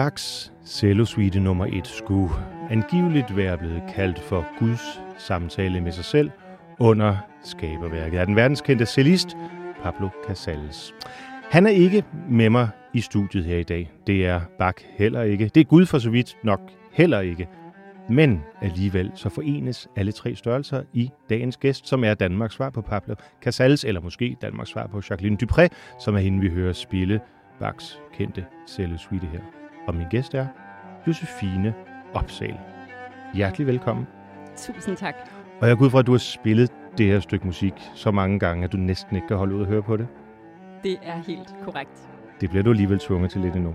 Bachs cellosuite nummer 1 skulle angiveligt være blevet kaldt for Guds samtale med sig selv under skaberværket af den verdenskendte cellist Pablo Casals. Han er ikke med mig i studiet her i dag. Det er Bach heller ikke. Det er Gud for så vidt nok heller ikke. Men alligevel så forenes alle tre størrelser i dagens gæst, som er Danmarks svar på Pablo Casals, eller måske Danmarks svar på Jacqueline Dupré, som er hende, vi hører spille Bachs kendte cellosuite her. Og min gæst er Josefine Opsal. Hjertelig velkommen. Tusind tak. Og jeg går ud fra, at du har spillet det her stykke musik så mange gange, at du næsten ikke kan holde ud at høre på det. Det er helt korrekt. Det bliver du alligevel tvunget til lidt endnu.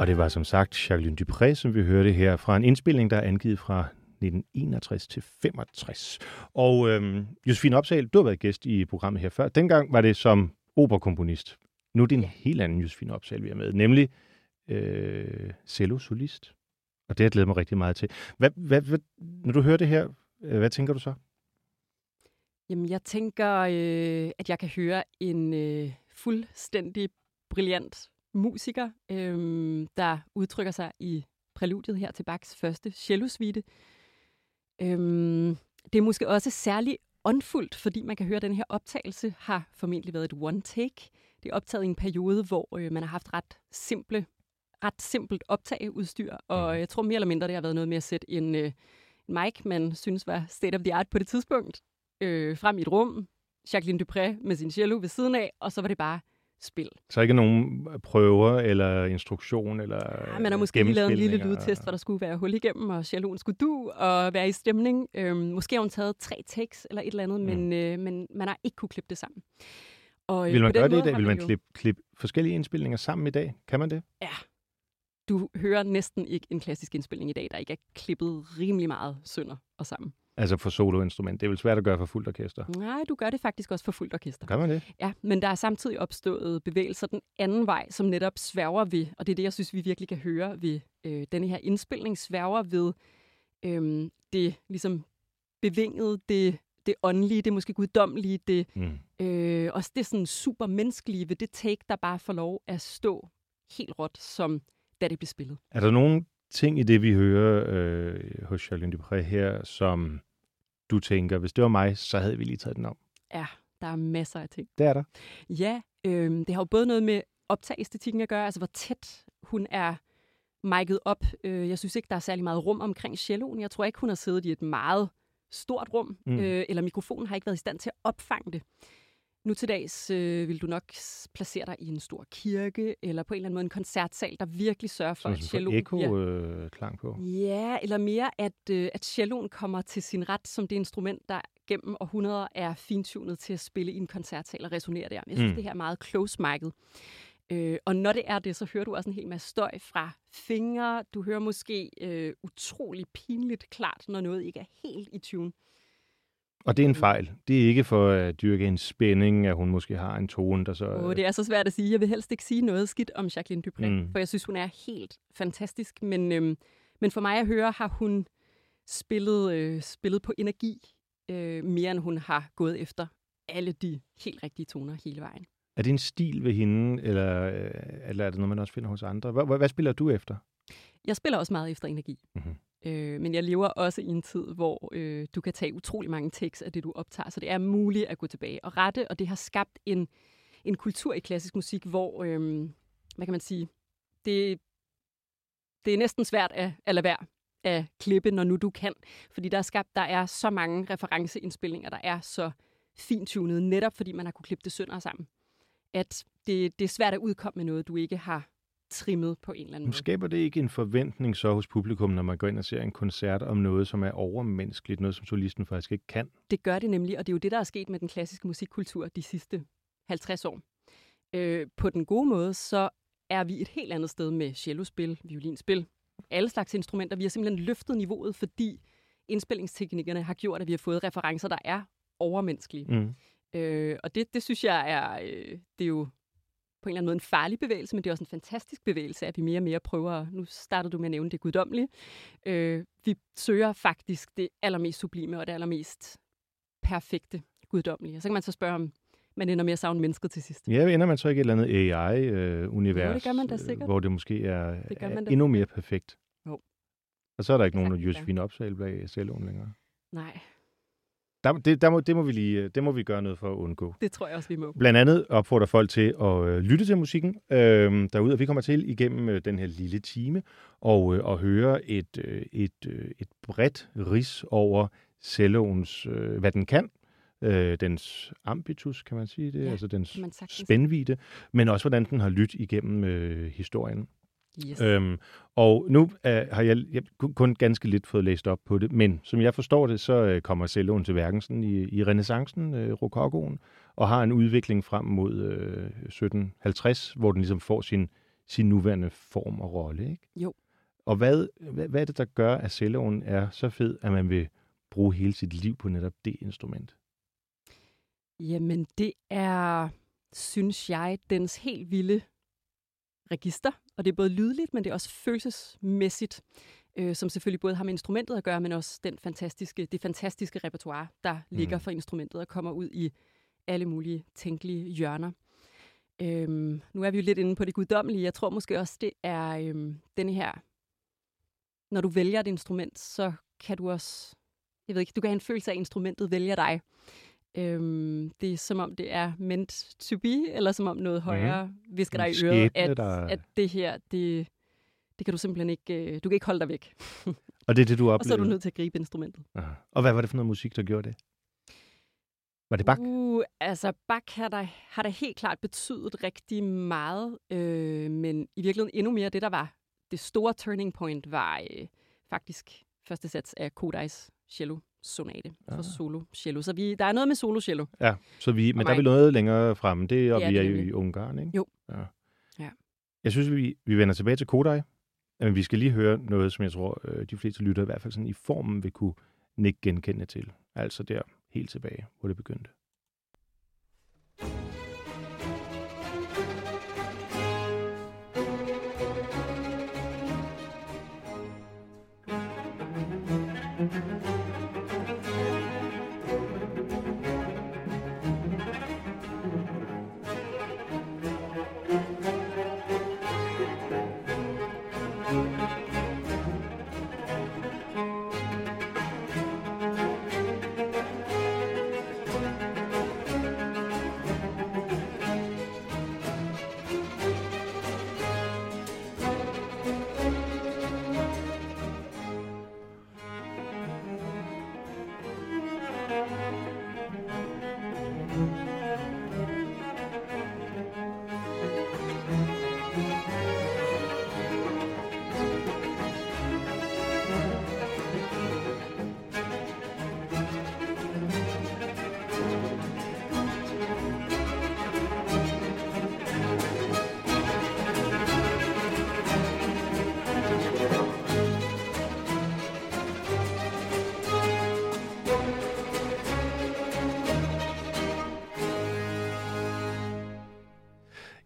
Og det var som sagt Jacqueline Dupré, som vi hørte her fra en indspilning, der er angivet fra 1961 til 65. Og øhm, Josefine Opsal, du har været gæst i programmet her før. Dengang var det som operkomponist. Nu er det en helt anden Josefine Opsal, vi er med, nemlig øh, cello-solist. Og det har jeg glædet mig rigtig meget til. Hvad, hvad, hvad, når du hører det her, øh, hvad tænker du så? Jamen, jeg tænker, øh, at jeg kan høre en øh, fuldstændig brilliant musiker, øh, der udtrykker sig i præludiet her til Bachs første cello-suite. Øh, det er måske også særligt åndfuldt, fordi man kan høre, at den her optagelse har formentlig været et one-take. Det er optaget i en periode, hvor øh, man har haft ret simple ret simpelt optageudstyr, og jeg tror mere eller mindre, det har været noget med at sætte en, øh, en mic, man synes var state of the art på det tidspunkt, øh, frem i et rum, Jacqueline Dupré med sin cello ved siden af, og så var det bare spil. Så ikke nogen prøver eller instruktion eller ja, Man har måske lige lavet en lille lydtest, hvor der skulle være hul igennem, og celloen skulle du og være i stemning. Øhm, måske har hun taget tre takes eller et eller andet, mm. men, øh, men man har ikke kunne klippe det sammen. Og, øh, Vil man gøre det i dag? Vil man klippe, klippe forskellige indspilninger sammen i dag? Kan man det? Ja, du hører næsten ikke en klassisk indspilning i dag, der ikke er klippet rimelig meget sønder og sammen. Altså for soloinstrument. Det er vel svært at gøre for fuldt orkester? Nej, du gør det faktisk også for fuldt orkester. Gør man det? Ja, men der er samtidig opstået bevægelser den anden vej, som netop sværger ved, og det er det, jeg synes, vi virkelig kan høre ved øh, denne her indspilning, sværger ved øh, det ligesom bevingede, det, det åndelige, det måske guddommelige, det mm. øh, også det sådan super menneskelige ved det take, der bare får lov at stå helt råt som da det blev spillet. Er der nogle ting i det, vi hører øh, hos Charlene Dupré her, som du tænker, hvis det var mig, så havde vi lige taget den om? Ja, der er masser af ting. Det er der? Ja, øh, det har jo både noget med optageæstetikken at gøre, altså hvor tæt hun er mic'et op. Øh, jeg synes ikke, der er særlig meget rum omkring celloen. Jeg tror ikke, hun har siddet i et meget stort rum, mm. øh, eller mikrofonen har ikke været i stand til at opfange det. Nu til dags øh, vil du nok placere dig i en stor kirke, eller på en eller anden måde en koncertsal, der virkelig sørger for, at celloen eko, øh, klang på. Ja, eller mere, at, øh, at celloen kommer til sin ret som det instrument, der gennem århundreder er fintunet til at spille i en koncertsal og resonere der. Jeg synes, mm. det her er meget close-mic'et. Øh, og når det er det, så hører du også en hel masse støj fra fingre. Du hører måske øh, utrolig pinligt klart, når noget ikke er helt i tune. Og det er en fejl. Det er ikke for at dyrke en spænding, at hun måske har en tone, der så... Oh, det er så svært at sige. Jeg vil helst ikke sige noget skidt om Jacqueline Dupré, mm. for jeg synes, hun er helt fantastisk. Men, øhm, men for mig at høre, har hun spillet, øh, spillet på energi, øh, mere end hun har gået efter alle de helt rigtige toner hele vejen. Er det en stil ved hende, eller, øh, eller er det noget, man også finder hos andre? Hvad, hvad spiller du efter? Jeg spiller også meget efter energi. Mm-hmm. Øh, men jeg lever også i en tid, hvor øh, du kan tage utrolig mange tekster af det, du optager, så det er muligt at gå tilbage og rette, og det har skabt en, en kultur i klassisk musik, hvor, øh, hvad kan man sige, det, det er næsten svært at, at lade være at klippe, når nu du kan. Fordi der er skabt, der er så mange referenceindspilninger, der er så fintunet, netop fordi man har kunne klippe det sønder sammen. At det, det er svært at udkomme med noget, du ikke har trimmet på en eller anden måde. Skaber det ikke en forventning så hos publikum, når man går ind og ser en koncert om noget, som er overmenneskeligt, noget som solisten faktisk ikke kan? Det gør det nemlig, og det er jo det, der er sket med den klassiske musikkultur de sidste 50 år. Øh, på den gode måde, så er vi et helt andet sted med cellospil, violinspil, alle slags instrumenter. Vi har simpelthen løftet niveauet, fordi indspillingsteknikerne har gjort, at vi har fået referencer, der er overmenneskelige. Mm. Øh, og det, det synes jeg er, øh, det er jo på en eller anden måde en farlig bevægelse, men det er også en fantastisk bevægelse, at vi mere og mere prøver, nu startede du med at nævne det guddommelige, øh, vi søger faktisk det allermest sublime og det allermest perfekte guddommelige. Og så kan man så spørge, om man ender med at savne mennesket til sidst. Ja, ender man så ikke et eller andet AI-univers, øh, det gør man da sikkert. hvor det måske er, det er endnu mere perfekt? Jo. Og så er der ikke nogen Josefine Opsal bag celloen længere? Nej. Der, det, der må, det, må vi lige, det må vi gøre noget for at undgå. Det tror jeg også, vi må. Blandt andet opfordrer folk til at øh, lytte til musikken øh, derude, og vi kommer til igennem øh, den her lille time og, øh, og høre et, øh, et, øh, et bredt ris over celloens, øh, hvad den kan, øh, dens ambitus, kan man sige det, ja, altså dens spændvide, men også hvordan den har lyttet igennem øh, historien. Yes. Øhm, og nu øh, har jeg, jeg kun ganske lidt fået læst op på det, men som jeg forstår det, så øh, kommer celloen til værken sådan i, i renaissancen, øh, rokokoen, og har en udvikling frem mod øh, 1750, hvor den ligesom får sin, sin nuværende form og rolle. Ikke? Jo. Og hvad, hvad, hvad er det, der gør, at celloen er så fed, at man vil bruge hele sit liv på netop det instrument? Jamen, det er, synes jeg, dens helt vilde register, og det er både lydligt, men det er også følelsesmæssigt, øh, som selvfølgelig både har med instrumentet at gøre, men også den fantastiske, det fantastiske repertoire, der mm. ligger for instrumentet og kommer ud i alle mulige tænkelige hjørner. Øhm, nu er vi jo lidt inde på det guddommelige. Jeg tror måske også, det er øhm, denne her... Når du vælger et instrument, så kan du også... Jeg ved ikke, du kan have en følelse af, at instrumentet vælger dig. Øhm, det er som om, det er meant to be, eller som om noget mhm. højere mm. visker dig i øret, at, der... at det her, det, det kan du simpelthen ikke, øh, du kan ikke holde dig væk. og det er det, du oplevede? Og så er du nødt til at gribe instrumentet. Aha. Og hvad var det for noget musik, der gjorde det? Var det Bach? Uh, altså, Bach har der, har der helt klart betydet rigtig meget, øh, men i virkeligheden endnu mere det, der var det store turning point, var øh, faktisk første sats af Kodais cello sonate for ja. solo cello. Så vi, der er noget med solo cello. Ja, så vi, men der er vi noget længere fremme. Det og ja, vi er jo i Ungarn, ikke? Jo. Ja. ja. Jeg synes, vi, vi vender tilbage til Kodai. Men vi skal lige høre noget, som jeg tror, øh, de fleste lytter i hvert fald sådan i formen vil kunne nikke genkende til. Altså der helt tilbage, hvor det begyndte.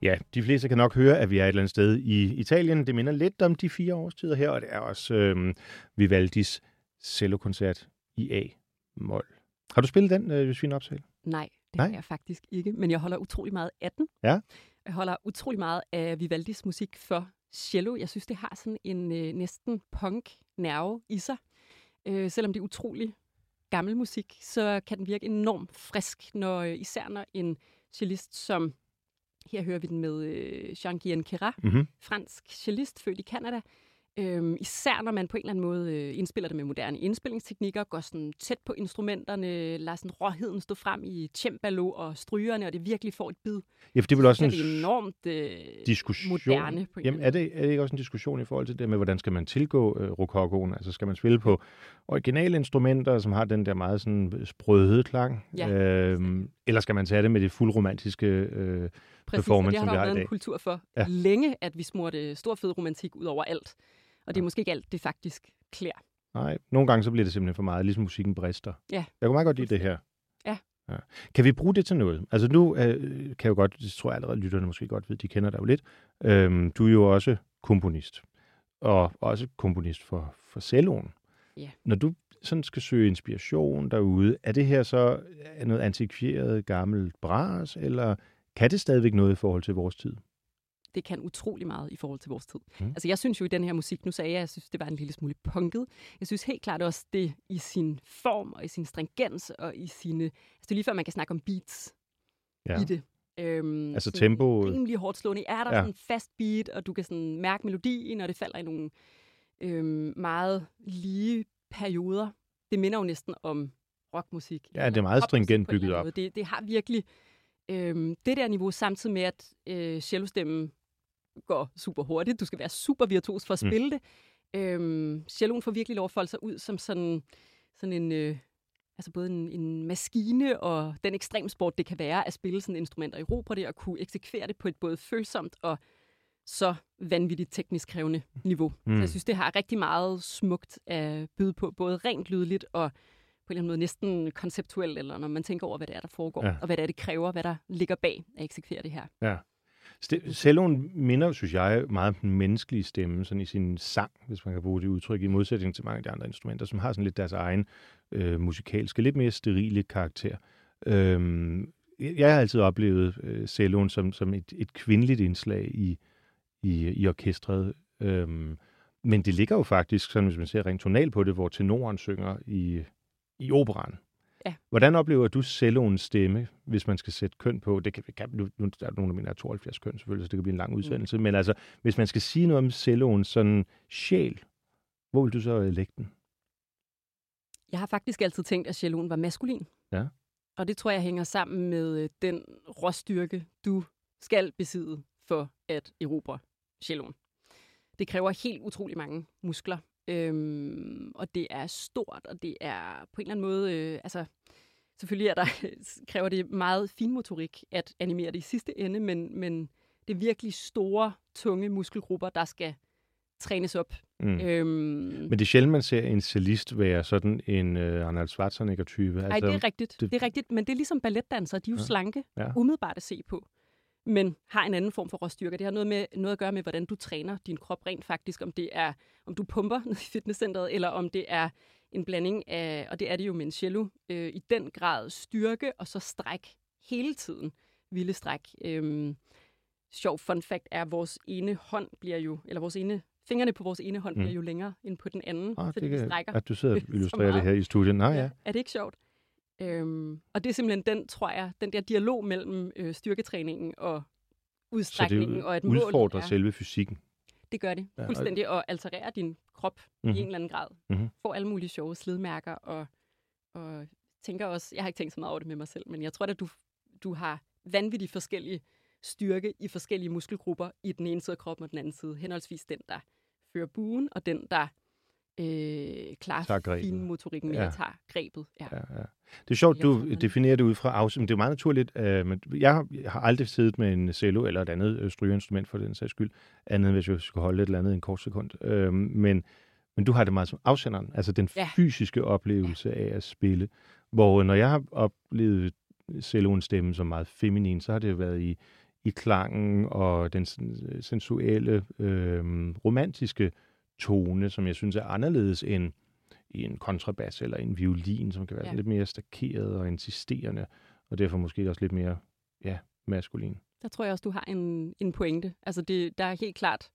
Ja, de fleste kan nok høre, at vi er et eller andet sted i Italien. Det minder lidt om de fire årstider her, og det er også øh, Vivaldis cellokoncert i A-mol. Har du spillet den, øh, Josefine Opsal? Nej, Det Nej. har jeg faktisk ikke, men jeg holder utrolig meget af den. Ja. Jeg holder utrolig meget af Vivaldis musik for cello. Jeg synes, det har sådan en øh, næsten punk-nerve i sig. Øh, selvom det er utrolig gammel musik, så kan den virke enormt frisk, når, øh, især når en cellist som, her hører vi den med øh, Jean-Guyen Kera, Mm-hmm. fransk cellist, født i Canada. Øhm, især når man på en eller anden måde øh, indspiller det med moderne indspillingsteknikker, går sådan tæt på instrumenterne, lader sådan råheden stå frem i cembalo og strygerne, og det virkelig får et bid. Ja, for det er vel også Så en det enormt øh, diskussion. moderne på en Jamen, er det, er det ikke også en diskussion i forhold til det med, hvordan skal man tilgå øh, rokokoen? Altså, skal man spille på originale instrumenter, som har den der meget sådan sprøde klang? Ja, øhm, eller skal man tage det med det fuldromantiske øh, Præcis, performance, og det har der været en kultur for Ja. længe, at vi smurte stor fed romantik ud over alt. Og det er Ja. måske ikke alt, det faktisk klæder. Nej, nogle gange så bliver det simpelthen for meget, ligesom musikken brister. Ja. Jeg kan meget godt lide det her. Ja. ja. Kan vi bruge det til noget? Altså nu øh, kan jeg jo godt, det tror jeg allerede, lytterne måske godt ved, de kender dig jo lidt. Øhm, du er jo også komponist, og også komponist for, for celloen. Ja. Når du sådan skal søge inspiration derude, er det her så noget antikvieret gammelt bras, eller kan det stadigvæk noget i forhold til vores tid? det kan utrolig meget i forhold til vores tid. Mm. Altså jeg synes jo i den her musik, nu sagde jeg, at jeg synes, det var en lille smule punket. Jeg synes helt klart også det i sin form og i sin stringens og i sine... Altså det er lige før, man kan snakke om beats Ja. i det. Øhm, Altså tempo- Rimelig hårdt slående. Er der Ja. sådan en fast beat, og du kan sådan mærke melodien, og det falder i nogle øhm, meget lige perioder. Det minder jo næsten om rockmusik. Ja, det er meget stringent bygget måde. Det, det har virkelig øhm, det der niveau, samtidig med, at øh, cellostemmen går super hurtigt. Du skal være super virtuos for at Mm. spille det. Øhm, celloen får virkelig lov at folde sig ud som sådan, sådan en... Øh, altså både en, en maskine og den ekstremsport, det kan være at spille sådan instrumenter i ro på det og kunne eksekvere det på et både følsomt og så vanvittigt teknisk krævende niveau. Mm. Så Mm. jeg synes, det har rigtig meget smukt at byde på, både rent lydligt og på en eller anden måde næsten konceptuelt, eller når man tænker over, hvad det er, der foregår, Ja. og hvad det er, det kræver, hvad der ligger bag at eksekvere det her. Ja. Celloen minder, synes jeg, meget om den menneskelige stemme, sådan i sin sang, hvis man kan bruge det udtryk, i modsætning til mange af de andre instrumenter, som har sådan lidt deres egen øh, musikalske, lidt mere sterile karakter. Øhm, jeg har altid oplevet øh, celloen som, som et, et kvindeligt indslag i, i, i orkestret. Øhm, men det ligger jo faktisk, sådan hvis man ser rent tonalt på det, hvor tenoren synger i, i operan. Ja. Hvordan oplever du celloens stemme, hvis man skal sætte køn på? Det kan, kan nu, nu der er nogen, der mener, at 72 køn selvfølgelig, så det kan blive en lang udsendelse. Mm. Men altså, hvis man skal sige noget om celloens sådan sjæl, hvor vil du så øh, lægge den? Jeg har faktisk altid tænkt, at celloen var maskulin. Ja. Og det tror jeg hænger sammen med øh, den råstyrke, du skal besidde for at erobre celloen. Det kræver helt utrolig mange muskler. Øhm, og det er stort, og det er på en eller anden måde... Øh, altså, selvfølgelig er der, kræver det meget finmotorik at animere det i sidste ende, men, men det er virkelig store, tunge muskelgrupper, der skal trænes op. Mm. Øhm, Men det er sjældent, man ser en cellist være sådan en øh, Arnold Schwarzenegger-type. Nej, det er rigtigt. det- Det... er rigtigt, men det er ligesom balletdansere. De er jo Ja. slanke, ja. umiddelbart at se på, men har en anden form for råstyrke. Det har noget, med, noget at gøre med, hvordan du træner din krop rent faktisk. Om det er, om du pumper ned i fitnesscenteret, eller om det er en blanding af, og det er det jo med en cello, øh, i den grad styrke og så stræk hele tiden. Vilde stræk. Øhm, sjov fun fact er, at vores ene hånd bliver jo, eller vores ene, fingrene på vores ene hånd Mm. bliver jo længere end på den anden, Ah, fordi det vi strækker. at du sidder og illustrerer det her i studiet. Nej, ja. Er det ikke sjovt? Øhm, og det er simpelthen den, tror jeg, den der dialog mellem øh, styrketræningen og Så udstrækningen det og mål. udfordrer er- selve fysikken. Det gør det. Ja, Fuldstændig at alterere din krop mm-hmm. Mhm. i en eller anden grad. Mhm. Får alle mulige sjove slidmærker og, og tænker også, jeg har ikke tænkt så meget over det med mig selv, men jeg tror at du, du har vanvittigt forskellige styrke i forskellige muskelgrupper i den ene side af kroppen og den anden side. Henholdsvis den, der fører buen, og den, der øh, Tager grebet. finmotorikken med Ja. at tage grebet. Ja. Ja, ja. Det er sjovt, Jeg du definerer det ud fra afsæt. Det er meget naturligt. Øh, men jeg, har, jeg aldrig siddet med en cello eller et andet øh, strygeinstrument for den sags skyld, andet end hvis jeg skulle holde et eller andet i en kort sekund. Øh, men, men du har det meget som afsenderen, altså den Ja. fysiske oplevelse ja. af at spille. Hvor øh, når jeg har oplevet celloens stemme som meget feminin, så har det været i, i klangen og den sen- sensuelle, øh, romantiske tone, som jeg synes er anderledes end i en kontrabas eller en violin, som kan være Ja. lidt mere stakeret og insisterende. og derfor måske også lidt mere ja, maskulin. Der tror jeg også, du har en, en pointe. Altså, det, der er helt klart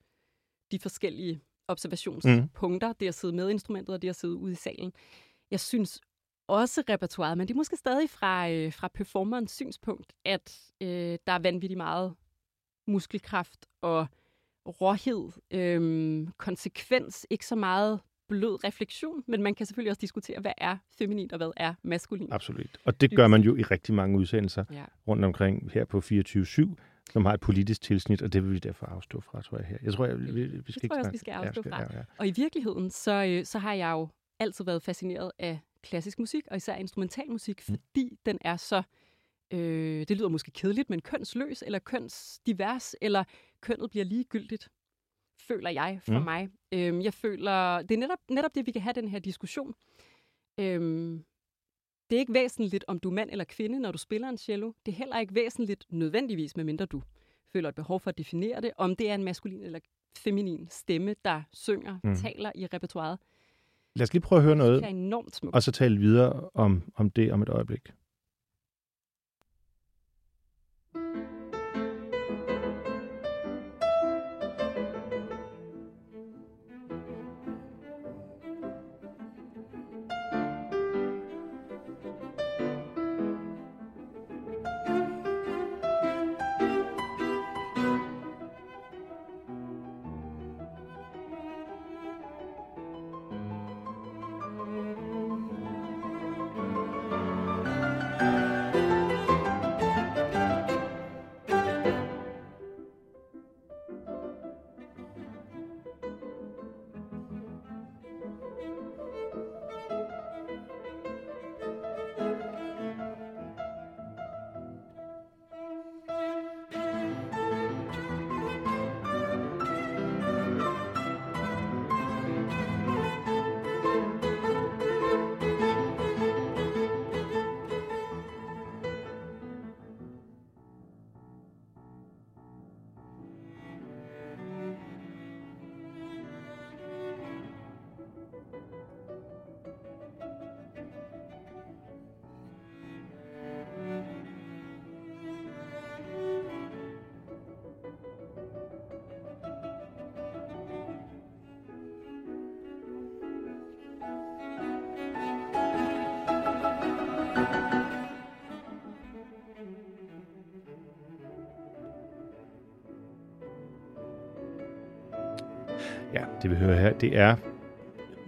de forskellige observationspunkter, mm. det at sidde med instrumentet og det at sidde ude i salen. Jeg synes også repertoiret, men det er måske stadig fra, øh, fra performerens synspunkt, at øh, der er vanvittigt meget muskelkraft og råhed, øh, konsekvens, ikke så meget blød refleksion, men man kan selvfølgelig også diskutere, hvad er feminin og hvad er maskulin. Absolut. Og det gør man jo i rigtig mange udsendelser ja. rundt omkring her på 24-7, som har et politisk tilsnit, og det vil vi derfor afstå fra, tror jeg her. Jeg tror, jeg, vi, vi skal det tror jeg også, vi skal afstå fra. Ja, ja. Og i virkeligheden, så, øh, så har jeg jo altid været fascineret af klassisk musik, og især instrumentalmusik, mm. fordi den er så, øh, det lyder måske kedeligt, men kønsløs, eller kønsdivers, eller kønnet bliver ligegyldigt, føler jeg for mm. mig. Øhm, jeg føler, det er netop, netop det, vi kan have den her diskussion. Øhm, det er ikke væsentligt, om du er mand eller kvinde, når du spiller en cello. Det er heller ikke væsentligt nødvendigvis, medmindre du føler et behov for at definere det, om det er en maskulin eller feminin stemme, der synger, mm. taler i repertoiret. Lad os lige prøve at høre noget, det er enormt smukt. og så tale videre om, om det om et øjeblik. Det vi hører her, det er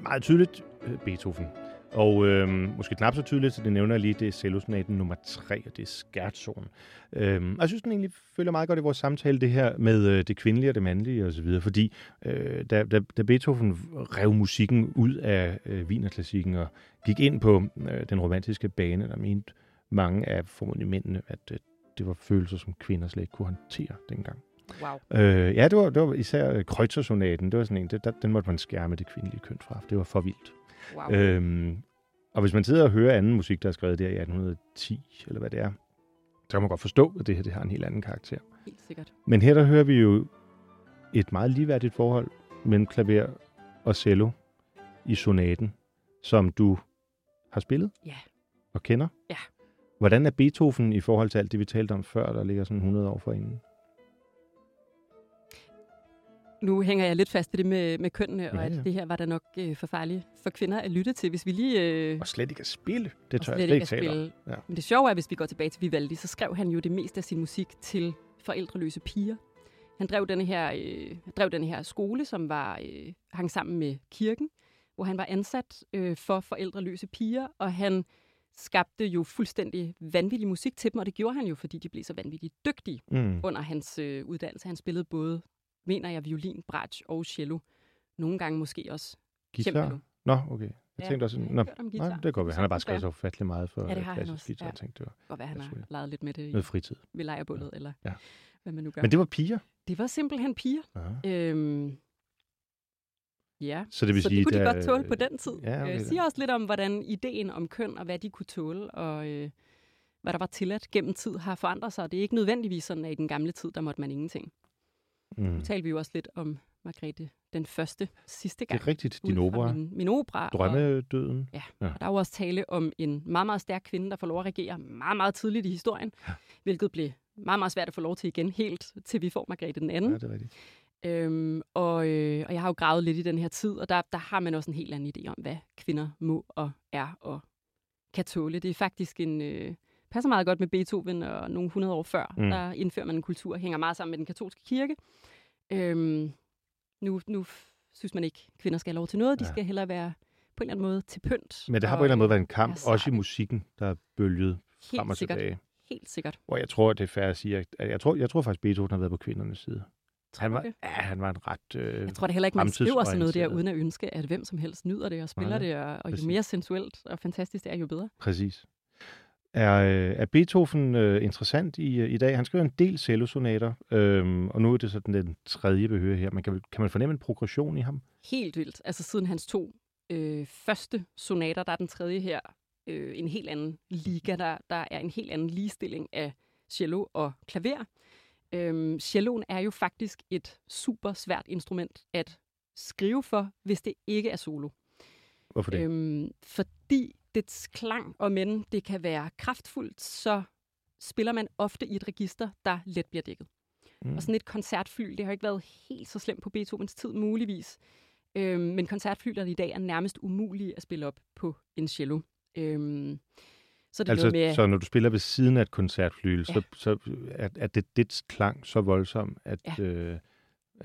meget tydeligt øh, Beethoven. Og øh, måske knap så tydeligt, så det nævner jeg lige, det er cellosonaten nummer 3, og det er skærtsonen. Øh, og jeg synes, den egentlig følger meget godt i vores samtale, det her med øh, det kvindelige og det mandlige osv., fordi øh, da, da, da Beethoven rev musikken ud af øh, Wienerklassikken og gik ind på øh, den romantiske bane, der mente mange af formodentlig mændene, at øh, det var følelser, som kvinder slet ikke kunne håndtere dengang. Wow. Øh, ja, det var, det var især Kreuzersonaten. Det var sådan en, det, der, den måtte man skærme det kvindelige køn fra. Det var for vildt. Wow. Øhm, og hvis man sidder og hører anden musik, der er skrevet der i 1810, eller hvad det er, så kan man godt forstå, at det her det har en helt anden karakter. Helt sikkert. Men her der hører vi jo et meget ligeværdigt forhold mellem klaver og cello i sonaten, som du har spillet Ja. og kender. Ja. Hvordan er Beethoven i forhold til alt det, vi talte om før, der ligger sådan 100 år forinden? Nu hænger jeg lidt fast i det med, med kønnene, Ja, og at det her var da nok øh, for farligt for kvinder at lytte til. Hvis vi lige... Øh, Og slet ikke at spille. Det tør jeg slet ikke tale. Ja. Men det sjove er, hvis vi går tilbage til Vivaldi, så skrev han jo det meste af sin musik til forældreløse piger. Han drev denne her, øh, drev denne her skole, som var øh, hang sammen med kirken, hvor han var ansat øh, for forældreløse piger, og han skabte jo fuldstændig vanvittig musik til dem, og det gjorde han jo, fordi de blev så vanvittigt dygtige Mm. under hans øh, uddannelse. Han spillede både, mener jeg, violin, bratsch og cello. Nogle gange måske også cembalo. Guitar? Nå, okay. Jeg Ja, tænkte også... Nå, nej, det går vi. Han har bare skrevet så ufattelig meget for Ja, det har klassisk også, guitar. ja. Jeg tænkte, det var Godt være, han har leget lidt med det i, noget fritid. ved lejrbålet, eller Ja. hvad man nu gør. Men det var piger? det var simpelthen piger. Aha. Øhm, ja, Så det vil så sige, det kunne de der- godt tåle på den tid. Ja, okay, øh, siger også lidt om, hvordan ideen om køn og hvad de kunne tåle, og øh, hvad der var tilladt gennem tid, har forandret sig. Det er ikke nødvendigvis sådan, at i den gamle tid, der måtte man ingenting. Mm. Nu talte vi jo også lidt om Margrethe den første sidste gang. Det er rigtigt, din opera. Min, min opera. Og, Drømmedøden. ja, Ja. ja. Og der er jo også tale om en meget, meget stærk kvinde, der får lov at regere meget, meget tidligt i historien, ja. hvilket blev meget, meget svært at få lov til igen, helt til vi får Margrethe den anden. Ja, det er rigtigt. Øhm, og, øh, og jeg har jo gravet lidt i den her tid, og der, der har man også en helt anden idé om, hvad kvinder må og er og kan tåle. Det er faktisk en... Øh, passer meget godt med Beethoven og nogle hundrede år før. Mm. Der indfører man en kultur, hænger meget sammen med den katolske kirke. Øhm, nu, nu synes man ikke, kvinder skal have lov til noget. De Ja. skal hellere være på en eller anden måde til pynt. Men det har og, på en eller anden måde været en kamp, også i musikken, der er bølget frem og sikkert. tilbage. Helt sikkert. Hvor jeg tror, det er fair at sige, at jeg tror, jeg tror faktisk, Beethoven har været på kvindernes side. Tror Han var, det? ja, han var en ret... Øh, Jeg tror da heller ikke, man skriver sådan noget der, uden at ønske, at hvem som helst nyder det og spiller Nej, det, og, og jo mere sensuelt og fantastisk det er, jo bedre. Præcis. Er, øh, er Beethoven øh, interessant i, øh, i dag? Han skriver en del cellosonater, øhm, og nu er det sådan den tredje, vi hører her. Man kan, kan man fornemme en progression i ham? Helt vildt. Altså siden hans to øh, første sonater, der er den tredje her øh, en helt anden liga. Der, der er en helt anden ligestilling af cello og klaver. Øhm, celloen er jo faktisk et super svært instrument at skrive for, hvis det ikke er solo. Hvorfor det? Øhm, fordi dets klang, og men det kan være kraftfuldt, så spiller man ofte i et register, der let bliver dækket. Mm. Og sådan et koncertflyl, det har ikke været helt så slemt på Beethovens tid, muligvis. Øhm, men koncertflylerne i dag er nærmest umulige at spille op på en cello. Øhm, så det Altså, noget med... så når du spiller ved siden af et koncertflyl, Ja. så, så er, er det dit klang så voldsom, at, Ja. øh,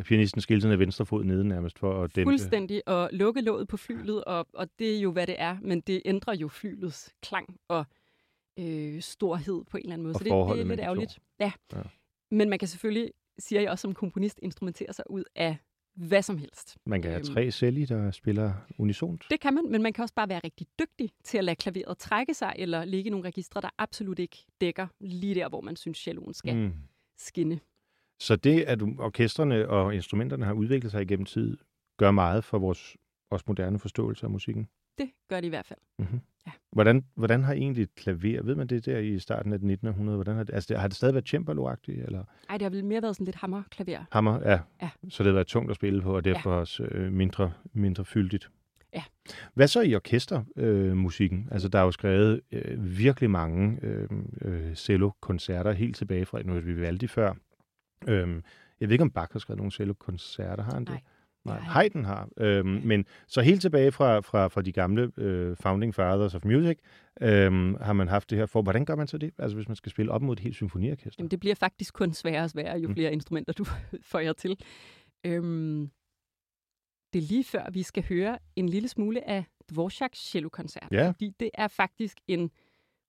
pianisten skal hele tiden have venstre fod nede nærmest for at dæmpe. Fuldstændig at lukke låget på flylet, og, og det er jo, hvad det er, men det ændrer jo flylets klang og øh, storhed på en eller anden måde. Og så det, det er lidt ærgerligt. Ja. Ja. Men man kan selvfølgelig, siger jeg også som komponist, instrumentere sig ud af hvad som helst. Man kan have Øhm. tre celli, der spiller unisont. Det kan man, men man kan også bare være rigtig dygtig til at lade klaveret trække sig, eller ligge i nogle registre, der absolut ikke dækker lige der, hvor man synes, celloen skal. Mm. skinne. Så det, at orkestrene og instrumenterne har udviklet sig igennem tid, gør meget for vores også moderne forståelse af musikken. Det gør det i hvert fald. Mm-hmm. Ja. Hvordan, hvordan har egentlig et klaver, ved man det der i starten af 1900? Hvordan har det, altså, det- har det stadig været cembalo-agtigt, eller Ej, det har vel mere været sådan lidt hammerklaver. hammer? Ja. Ja. Så det har været tungt at spille på, og derfor ja. også øh, mindre, mindre fyldigt. Ja. Hvad så i orkestermusikken? Øh, altså, der er jo skrevet øh, virkelig mange øh, øh, cello-koncerter helt tilbage fra, nu vi Vivaldi før. Øhm, jeg ved ikke, om Bach har skrevet nogle cello-koncerter, har han det? Nej. Nej. Haydn har. Øhm, men så helt tilbage fra, fra, fra de gamle øh, Founding Fathers of Music, øhm, har man haft det her for. Hvordan gør man så det? Altså hvis man skal spille op mod et helt symfoniorkester? Jamen, det bliver faktisk kun sværere og sværere, jo Mm. flere instrumenter du får jer til. Øhm, det er lige før, vi skal høre en lille smule af Dvorak's cello-koncert. Ja. Fordi det er faktisk en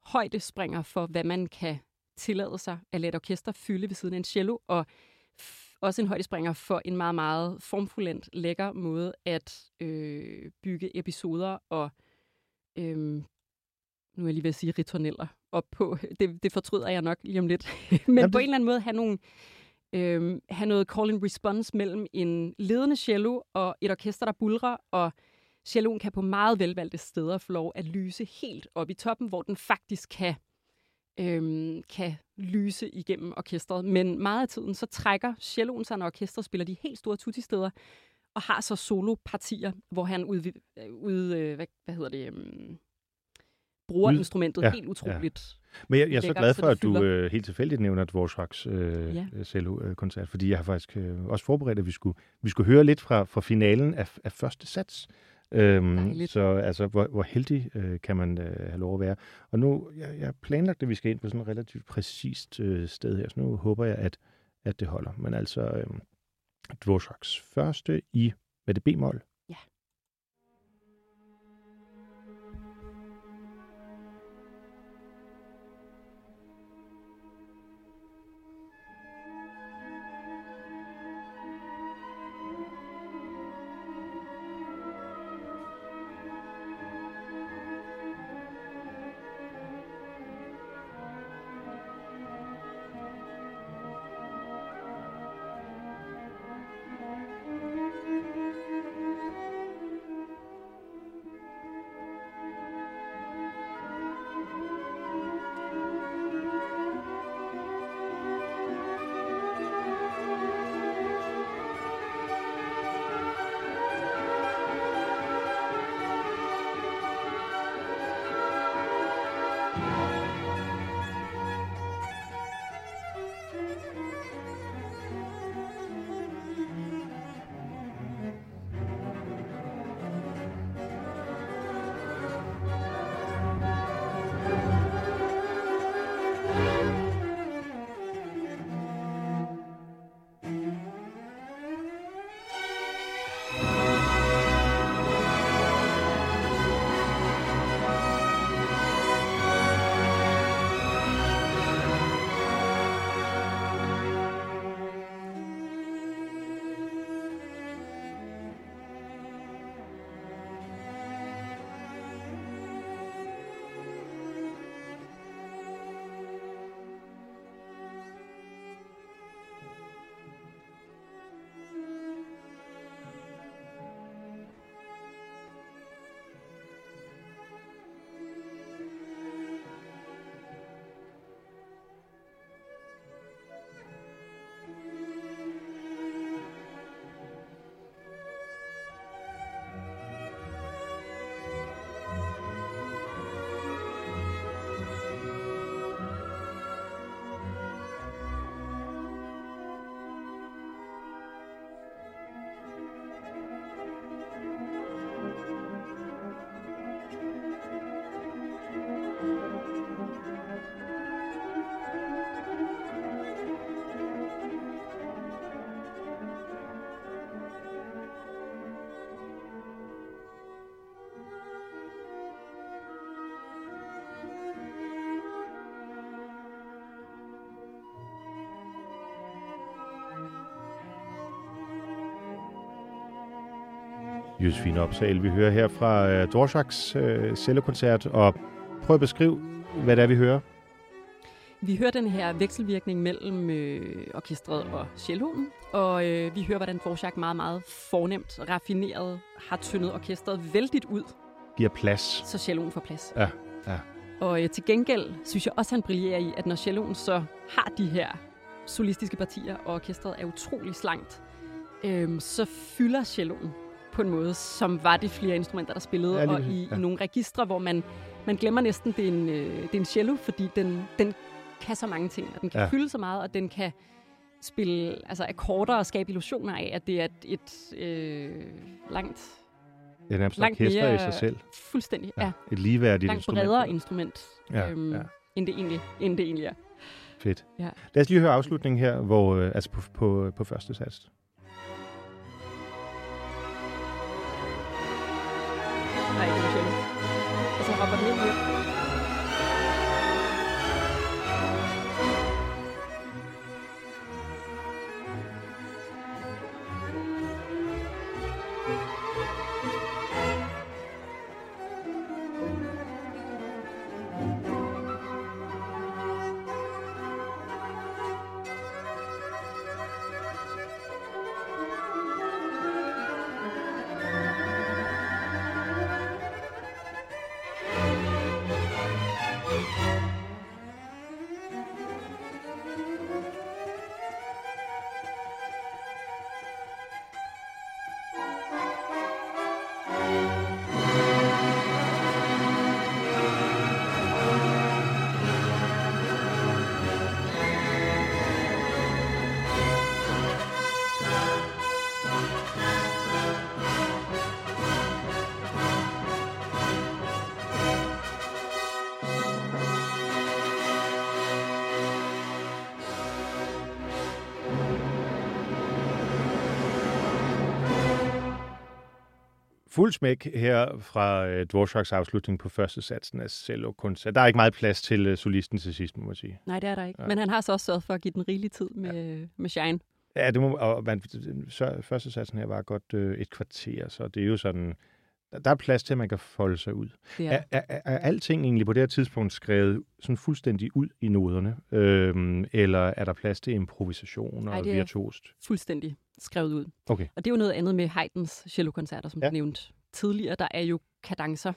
højdespringer for, hvad man kan tillade sig at lade et orkester fylde ved siden af en cello, og også en højdespringer for en meget, meget formfuldendt, lækker måde at øh, bygge episoder og, øh, nu er jeg lige ved at sige ritorneller, op på. Det, det fortryder jeg nok lige om lidt. Men Jamen, Jamen, på det- en eller anden måde have, nogle, øh, have noget call and response mellem en ledende cello og et orkester, der bulrer, og celloen kan på meget velvalgte steder få lov at lyse helt op i toppen, hvor den faktisk kan, øhm, kan lyse igennem orkestret. Men meget af tiden, så trækker celloen sig, når orkestret spiller de helt store tutti-steder, og har så solopartier, hvor han ud, ud øh, hvad, hvad hedder det, øhm, bruger Ud- instrumentet ja, helt utroligt. Men jeg, jeg er så glad for, at du øh, helt tilfældigt nævner Dvorak's øh, Ja. ja. cello-koncert, fordi jeg har faktisk øh, også forberedt, at vi skulle, vi skulle høre lidt fra, fra finalen af, af første sats. Øhm, Dejligt. så altså, hvor, hvor heldig øh, kan man øh, have lov at være. Og nu, jeg, jeg planlagt, at vi skal ind på sådan et relativt præcist øh, sted her, så nu håber jeg, at, at det holder. Men altså, øh, Dvorak's første i, hvad det, B-mol? Josefine Opsal, vi hører her fra øh, Dvorak's øh, cellokoncert, og prøv at beskrive, hvad det er, vi hører. Vi hører den her vekselvirkning mellem øh, orkestret og celloen, og øh, vi hører, hvordan Dvorak meget, meget fornemt, raffineret, har tyndet orkestret vældigt ud, Giver plads. så celloen får plads. Ja, ja. Og øh, til gengæld synes jeg også, han brillerer i, at når celloen så har de her solistiske partier, og orkestret er utrolig slankt, øh, så fylder celloen på en måde, som var det flere instrumenter, der spillede, Ja, og i, ja. i nogle registre, hvor man, man glemmer næsten, det er en, øh, det er en cello, fordi den, den kan så mange ting, og den kan Ja. fylde så meget, og den kan spille altså akkorder og skabe illusioner af, at det er et, et øh, langt, Det er nærmest langt orkester mere i sig selv. fuldstændig, ja, Ja. Et ligeværdigt langt instrument. bredere instrument, Ja, øhm, ja. End, det egentlig, end det egentlig er. Fedt. Ja. Lad os lige høre afslutningen her, hvor, øh, altså på, på, på første sats. Fuld smæk her fra øh, Dvorak's afslutning på første satsen af cello-koncert. Der er ikke meget plads til øh, solisten til sidst, må man sige. Nej, det er der ikke. Ja. Men han har så også sørget for at give den rigelig tid med, ja. med Shine. Ja, det må, og man, så, første satsen her var godt øh, et kvarter, så det er jo sådan, der, er plads til, at man kan folde sig ud. Ja. er. Er, er, er alting egentlig på det her tidspunkt skrevet sådan fuldstændig ud i noderne? Øhm, eller er der plads til improvisation og Ej, det er- virtuost? fuldstændig skrevet ud. Okay. Og det er jo noget andet med Haydns cellokoncerter, som ja. du nævnte tidligere. Der er jo kadencer.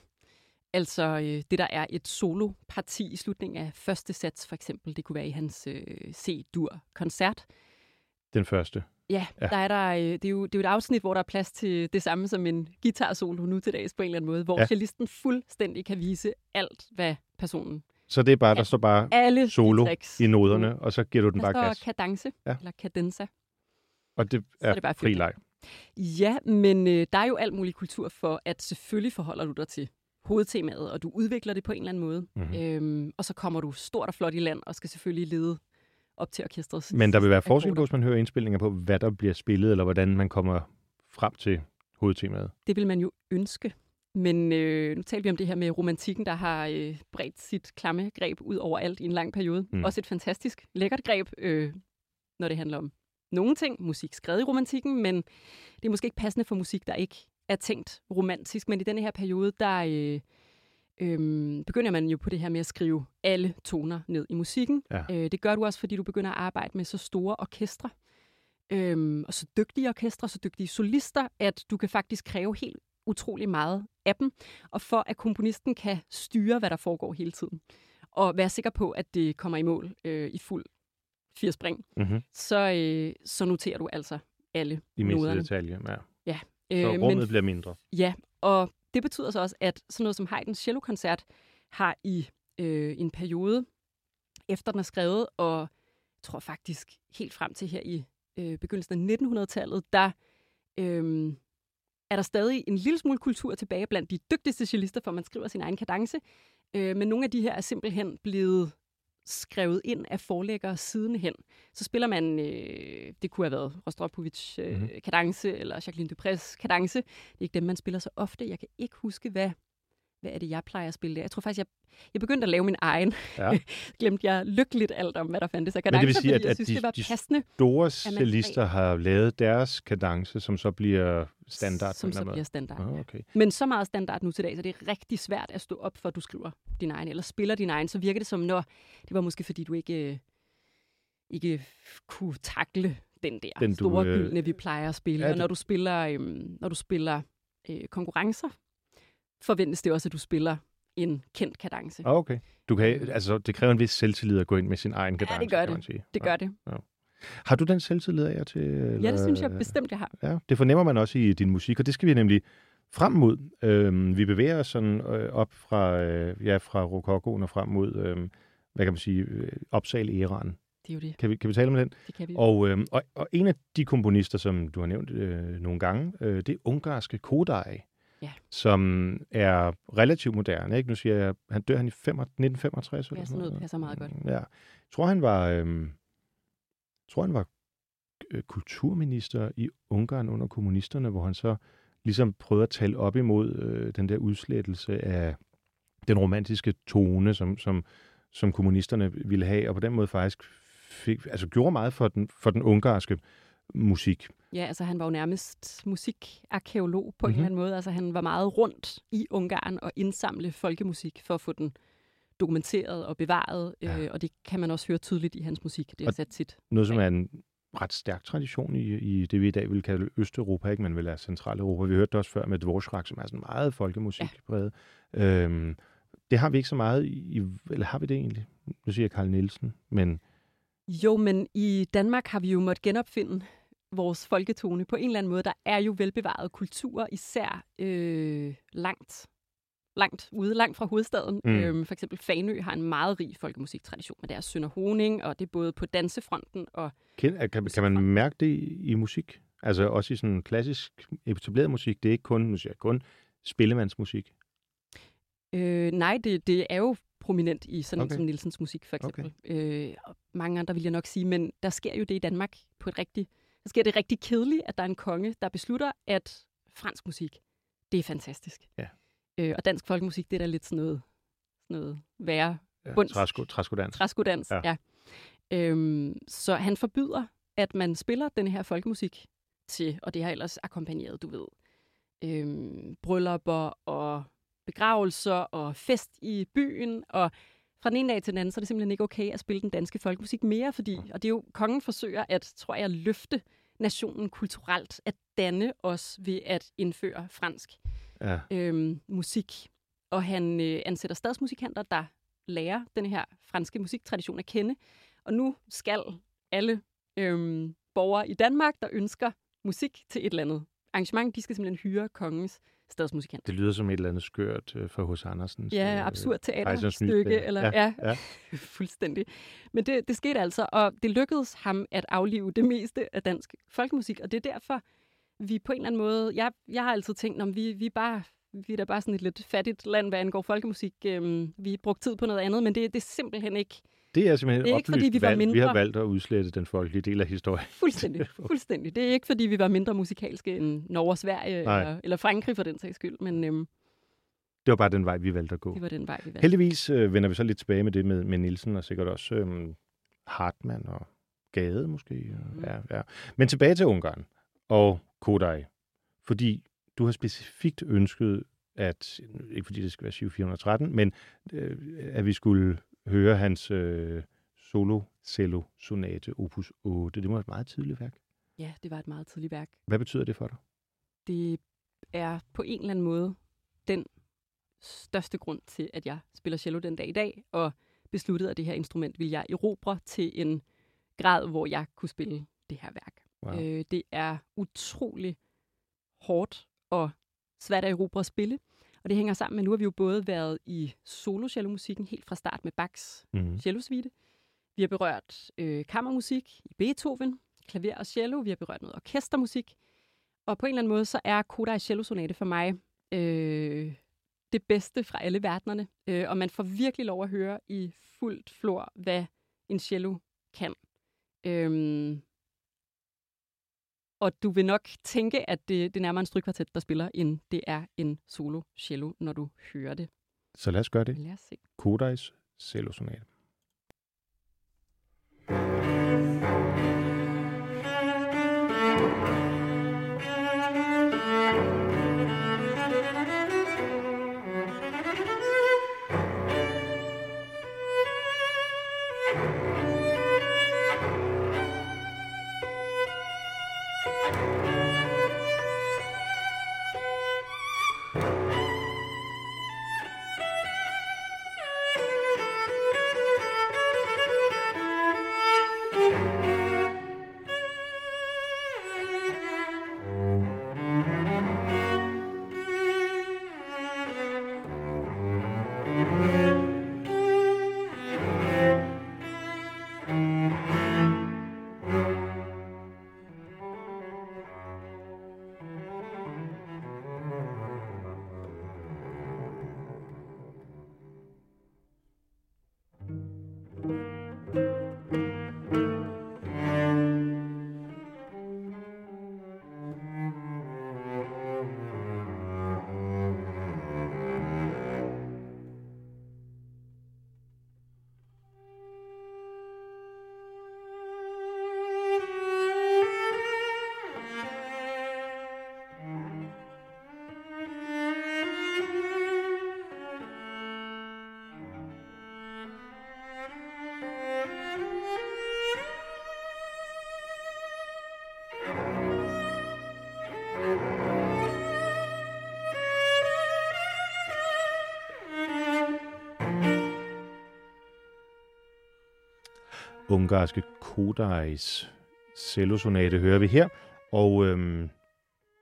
Altså øh, det, der er et soloparti i slutningen af første sats, for eksempel. Det kunne være i hans øh, C-dur-koncert. Den første. Ja, Ja. Der er der, øh, det, er jo, det er jo et afsnit, hvor der er plads til det samme som en guitar-solo nu til dags på en eller anden måde, hvor Ja. cellisten fuldstændig kan vise alt, hvad personen... Så det er bare, der står bare Alle solo i noderne, og så giver du den Der bare står gas. kadence, Ja. eller cadenza. Og det er er, det bare fri leg. Ja, men øh, der er jo alt mulig kultur for, at selvfølgelig forholder du dig til hovedtemaet, og du udvikler det på en eller anden måde. Mhm. Mm-hmm. Øhm, og så kommer du stort og flot i land, og skal selvfølgelig lede op til orkestrets Men der vil være forskel på, hvis man hører indspilninger på, hvad der bliver spillet, eller hvordan man kommer frem til hovedtemaet. Det vil man jo ønske. Men øh, nu talte vi om det her med romantikken, der har øh, bredt sit klamme greb ud over alt i en lang periode. Mm. Også et fantastisk lækkert greb, øh, når det handler om nogle ting, musik skrevet i romantikken, men det er måske ikke passende for musik, der ikke er tænkt romantisk. Men i denne her periode, der øh, øh, begynder man jo på det her med at skrive alle toner ned i musikken. Ja. Øh, det gør du også, fordi du begynder at arbejde med så store orkestre, øhm, og så dygtige orkestre, så dygtige solister, at du kan faktisk kræve helt utrolig meget af dem, og for at komponisten kan styre, hvad der foregår hele tiden, og være sikker på, at det kommer i mål øh, i fuld fire spring, Mm-hmm. så, øh, så noterer du altså alle I mindste noderne. detalje, ja. Øh, Så rummet men bliver mindre. Ja, og det betyder så også, at sådan noget som Haydns cellokoncert har i øh, en periode, efter den er skrevet, og jeg tror faktisk helt frem til her i øh, begyndelsen af 1900-tallet, der øh, er der stadig en lille smule kultur tilbage blandt de dygtigste cellister, for man skriver sin egen kadence. Øh, men nogle af de her er simpelthen blevet skrevet ind af forlæggere sidenhen. Så spiller man, øh, det kunne have været Rostropovich øh, Mhm. mm-hmm. kadence, eller Jacqueline Duprés kadence. Det er ikke dem, man spiller så ofte. Jeg kan ikke huske, hvad hvad er det, jeg plejer at spille der? Jeg tror faktisk, jeg, jeg begyndte at lave min egen. Ja. Glemte jeg lykkeligt alt om, hvad der fandtes af Men det vil sige, fordi at, at synes, de, det var de passende, store cellister har lavet deres kadence, som så bliver standard. som så bliver standard. Ah, okay. Men så meget standard nu til dag, så det er rigtig svært at stå op, for at du skriver din egen, eller spiller din egen, så virker det som, når det var måske fordi, du ikke, øh, ikke kunne takle den der Den, du, store øh, gyldne, vi plejer at spille. ja, og når du spiller, øhm, når du spiller øh, konkurrencer, forventes det også, at du spiller en kendt kadence. Ah, okay. Du kan, altså, det kræver en vis selvtillid at gå ind med sin egen kadence, det gør kan man det. sige. Det gør det. Har du den selvtillid af jer til? Eller? Ja, det synes jeg bestemt, jeg har. Ja, det fornemmer man også i din musik, og det skal vi nemlig frem mod. Øhm, vi bevæger os sådan øh, op fra, øh, ja, fra rokokoen og frem mod, øh, hvad kan man sige, øh, opsal-æraen. Det er jo det. Kan vi, kan vi tale om den? Det kan vi. Og, øh, og, og en af de komponister, som du har nævnt øh, nogle gange, øh, det er ungarske Kodai, Ja. som er relativt moderne. Ikke? Nu siger jeg, han dør han i 5, 1965? eller Ja, sådan noget passer meget godt. Ja. Jeg tror, han var, øh, tror, han var øh, kulturminister i Ungarn under kommunisterne, hvor han så ligesom prøvede at tale op imod øh, den der udslettelse af den romantiske tone, som, som, som kommunisterne ville have, og på den måde faktisk fik, altså gjorde meget for den, for den ungarske musik. Ja, altså han var jo nærmest musikarkeolog på mm-hmm. en Mhm. eller anden måde. Altså han var meget rundt i Ungarn og indsamle folkemusik for at få den dokumenteret og bevaret. Ja. Øh, og det kan man også høre tydeligt i hans musik. Det er Og sat tit. Noget, som er en ret stærk tradition i, i det, vi i dag vil kalde Østeuropa, ikke? men vel er Centraleuropa. Vi hørte det også før med Dvorak, som er sådan meget folkemusikpræget. Ja. Øhm, det har vi ikke så meget i, eller har vi det egentlig? Nu siger jeg Karl Nielsen, men Jo, men i Danmark har vi jo måttet genopfinde vores folketone på en eller anden måde. Der er jo velbevaret kultur, især øh, langt langt ude, langt fra hovedstaden. Mm. Øhm, for eksempel Fanø har en meget rig folkemusiktradition med deres Sønder Honing, og det er både på dansefronten og kan, kan, kan man mærke det i, i musik? Altså også i sådan klassisk etableret musik. Det er ikke kun, nu siger kun spillemandsmusik. Øh, nej, det, det er jo prominent i sådan Okay. som Nielsens musik, for eksempel. Okay. Øh, og mange andre vil jeg nok sige, men der sker jo det i Danmark på et rigtigt... Der sker det rigtig kedeligt, at der er en konge, der beslutter, at fransk musik, det er fantastisk. Ja. Øh, og dansk folkemusik, det er da lidt sådan noget, sådan noget værre Ja, Bunds. træsko, træskodans. træskodans. Ja. Ja. Ja. Øhm, så han forbyder, at man spiller den her folkemusik til, og det har ellers akkompagneret, du ved, øhm, bryllupper og begravelser og fest i byen, og fra den ene dag til den anden, så er det simpelthen ikke okay at spille den danske folkemusik mere, fordi, og det er jo, kongen forsøger at, tror jeg, løfte nationen kulturelt, at danne os ved at indføre fransk Ja. øhm, musik. Og han øh, ansætter stadsmusikanter, der lærer den her franske musiktradition at kende. Og nu skal alle øhm, borgere i Danmark, der ønsker musik til et eller andet arrangement, de skal simpelthen hyre kongens stadsmusikant. Det lyder som et eller andet skørt øh, for hos Andersens. Ja, øh, absurd teaterstykke, Klæder. eller Ja, ja, ja. fuldstændig. Men det, det skete altså, og det lykkedes ham at aflive det meste af dansk folkemusik, og det er derfor, vi på en eller anden måde, jeg, jeg har altid tænkt, om vi, vi bare vi er da bare sådan et lidt fattigt land, hvad angår folkemusik. Øhm, vi har brugt tid på noget andet, men det, det er simpelthen ikke Det er simpelthen Det er ikke, fordi vi var valg. Vi har mindre- valgt at udslette den folkelige del af historien. fuldstændig. fuldstændig. Det er ikke, fordi vi var mindre musikalske end Norge og Sverige, Nej. eller, eller Frankrig for den sags skyld, men øhm, Det var bare den vej, vi valgte at gå. det var den vej, vi valgte. Heldigvis øh, vender vi så lidt tilbage med det med, med Nielsen, og sikkert også øh, Hartmann og Gade måske. Mm. Ja, ja. Men tilbage til Ungarn og Kodai. Fordi du har specifikt ønsket, at, ikke fordi det skal være 7413, men øh, at vi skulle høre hans øh, solo cello sonate opus 8. Det var et meget tidligt værk. Ja, det var et meget tidligt værk. Hvad betyder det for dig? det er på en eller anden måde den største grund til, at jeg spiller cello den dag i dag, og besluttede, at det her instrument vil jeg erobre til en grad, hvor jeg kunne spille det her værk. Wow. Øh, det er utrolig hårdt og svært at erobre og spille, og det hænger sammen med, nu har vi jo både været i solo musikken helt fra start med Bachs Mm. cellosuite. Vi har berørt øh, kammermusik i Beethoven, klaver og cello. Vi har berørt noget orkestermusik. Og på en eller anden måde, så er Kodai Cello Sonate for mig øh, det bedste fra alle verdenerne. Øh, og man får virkelig lov at høre i fuldt flor, hvad en cello kan. Øhm, og du vil nok tænke, at det, det er nærmere en strykvartet, der spiller, end det er en solo cello, når du hører det. Så lad os gøre det. Lad os se. Kodais cellosonate. Ungarske Kodais cellosonate hører vi her. Og øhm,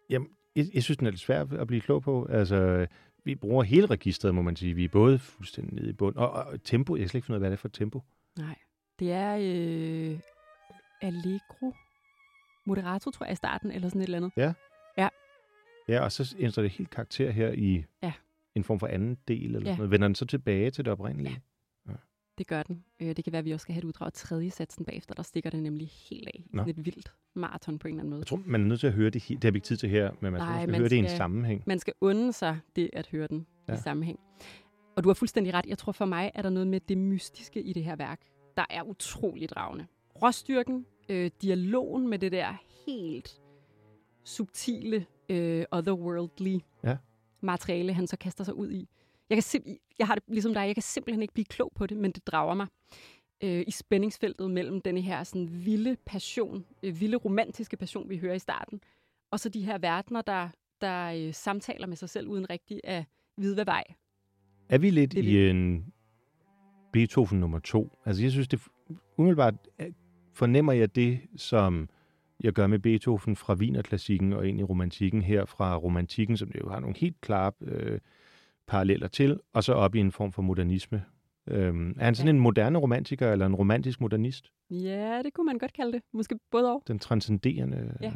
jamen, jeg, jeg synes, den er lidt svær at blive klog på. Altså, vi bruger hele registret, må man sige. Vi er både fuldstændig nede i bund. Og, og tempo, jeg kan slet ikke finde ud af, hvad det er for et tempo. Nej, det er øh, Allegro Moderato, tror jeg, i starten, eller sådan et eller andet. Ja. Ja. Ja, og så ændrer det helt karakter her i Ja. en form for anden del, eller Ja. sådan noget. Vender den så tilbage til det oprindelige? Det gør den. Øh, det kan være, at vi også skal have et uddrag af tredje satsen bagefter. Der stikker det nemlig helt af. Nå. Et vildt maraton på en eller anden måde. Jeg tror, man er nødt til at høre det. Det har vi ikke tid til her, men man skal, Nej, skal man høre det i en skal- sammenhæng. Man skal unde sig det at høre den. Ja. i sammenhæng. Og du har fuldstændig ret. Jeg tror for mig, er der noget med det mystiske i det her værk, der er utrolig dragende. Råstyrken, øh, dialogen med det der helt subtile, øh, otherworldly Ja. materiale, han så kaster sig ud i. Jeg, kan simp- jeg har det ligesom dig, jeg kan simpelthen ikke blive klog på det, men det drager mig øh, i spændingsfeltet mellem denne her sådan vilde passion, øh, vilde romantiske passion, vi hører i starten, og så de her verdener, der, der øh, samtaler med sig selv uden rigtig at vide, hvad vej. Er vi lidt Det i en Beethoven nummer to? Altså, jeg synes, det umiddelbart øh, fornemmer jeg det, som jeg gør med Beethoven fra Wienerklassikken og ind i romantikken her fra romantikken, som jo har nogle helt klare øh, paralleller til, og så op i en form for modernisme. Øhm, er han sådan Ja. en moderne romantiker eller en romantisk modernist? Ja, det kunne man godt kalde det. Måske både og. Den transcenderende... Ja.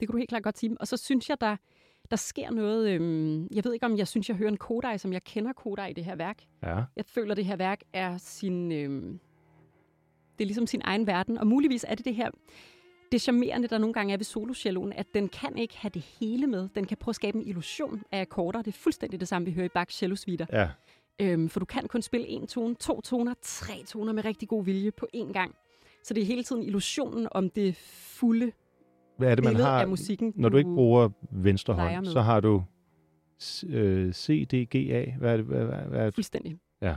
Det kunne du helt klart godt sige. Og så synes jeg, der, der sker noget... Øhm, jeg ved ikke, om jeg synes, jeg hører en Kodai, som jeg kender Kodai i det her værk. Ja. Jeg føler, det her værk er sin... Øhm, det er ligesom sin egen verden. Og muligvis er det det her... Det charmerende, der nogle gange er ved solocelloen, at den kan ikke have det hele med. Den kan prøve at skabe en illusion af akkorder. Det er fuldstændig det samme, vi hører i Bachs cellosuiter. ja. Øhm, for du kan kun spille en tone, to toner, tre toner med rigtig god vilje på én gang. Så det er hele tiden illusionen om det fulde Hvad er det, man har? af musikken. Når du ikke bruger venstre hånd, så har du øh, C, D, G, A. Hvad er det? Hvad, hvad, hvad er det? Fuldstændig. Ja.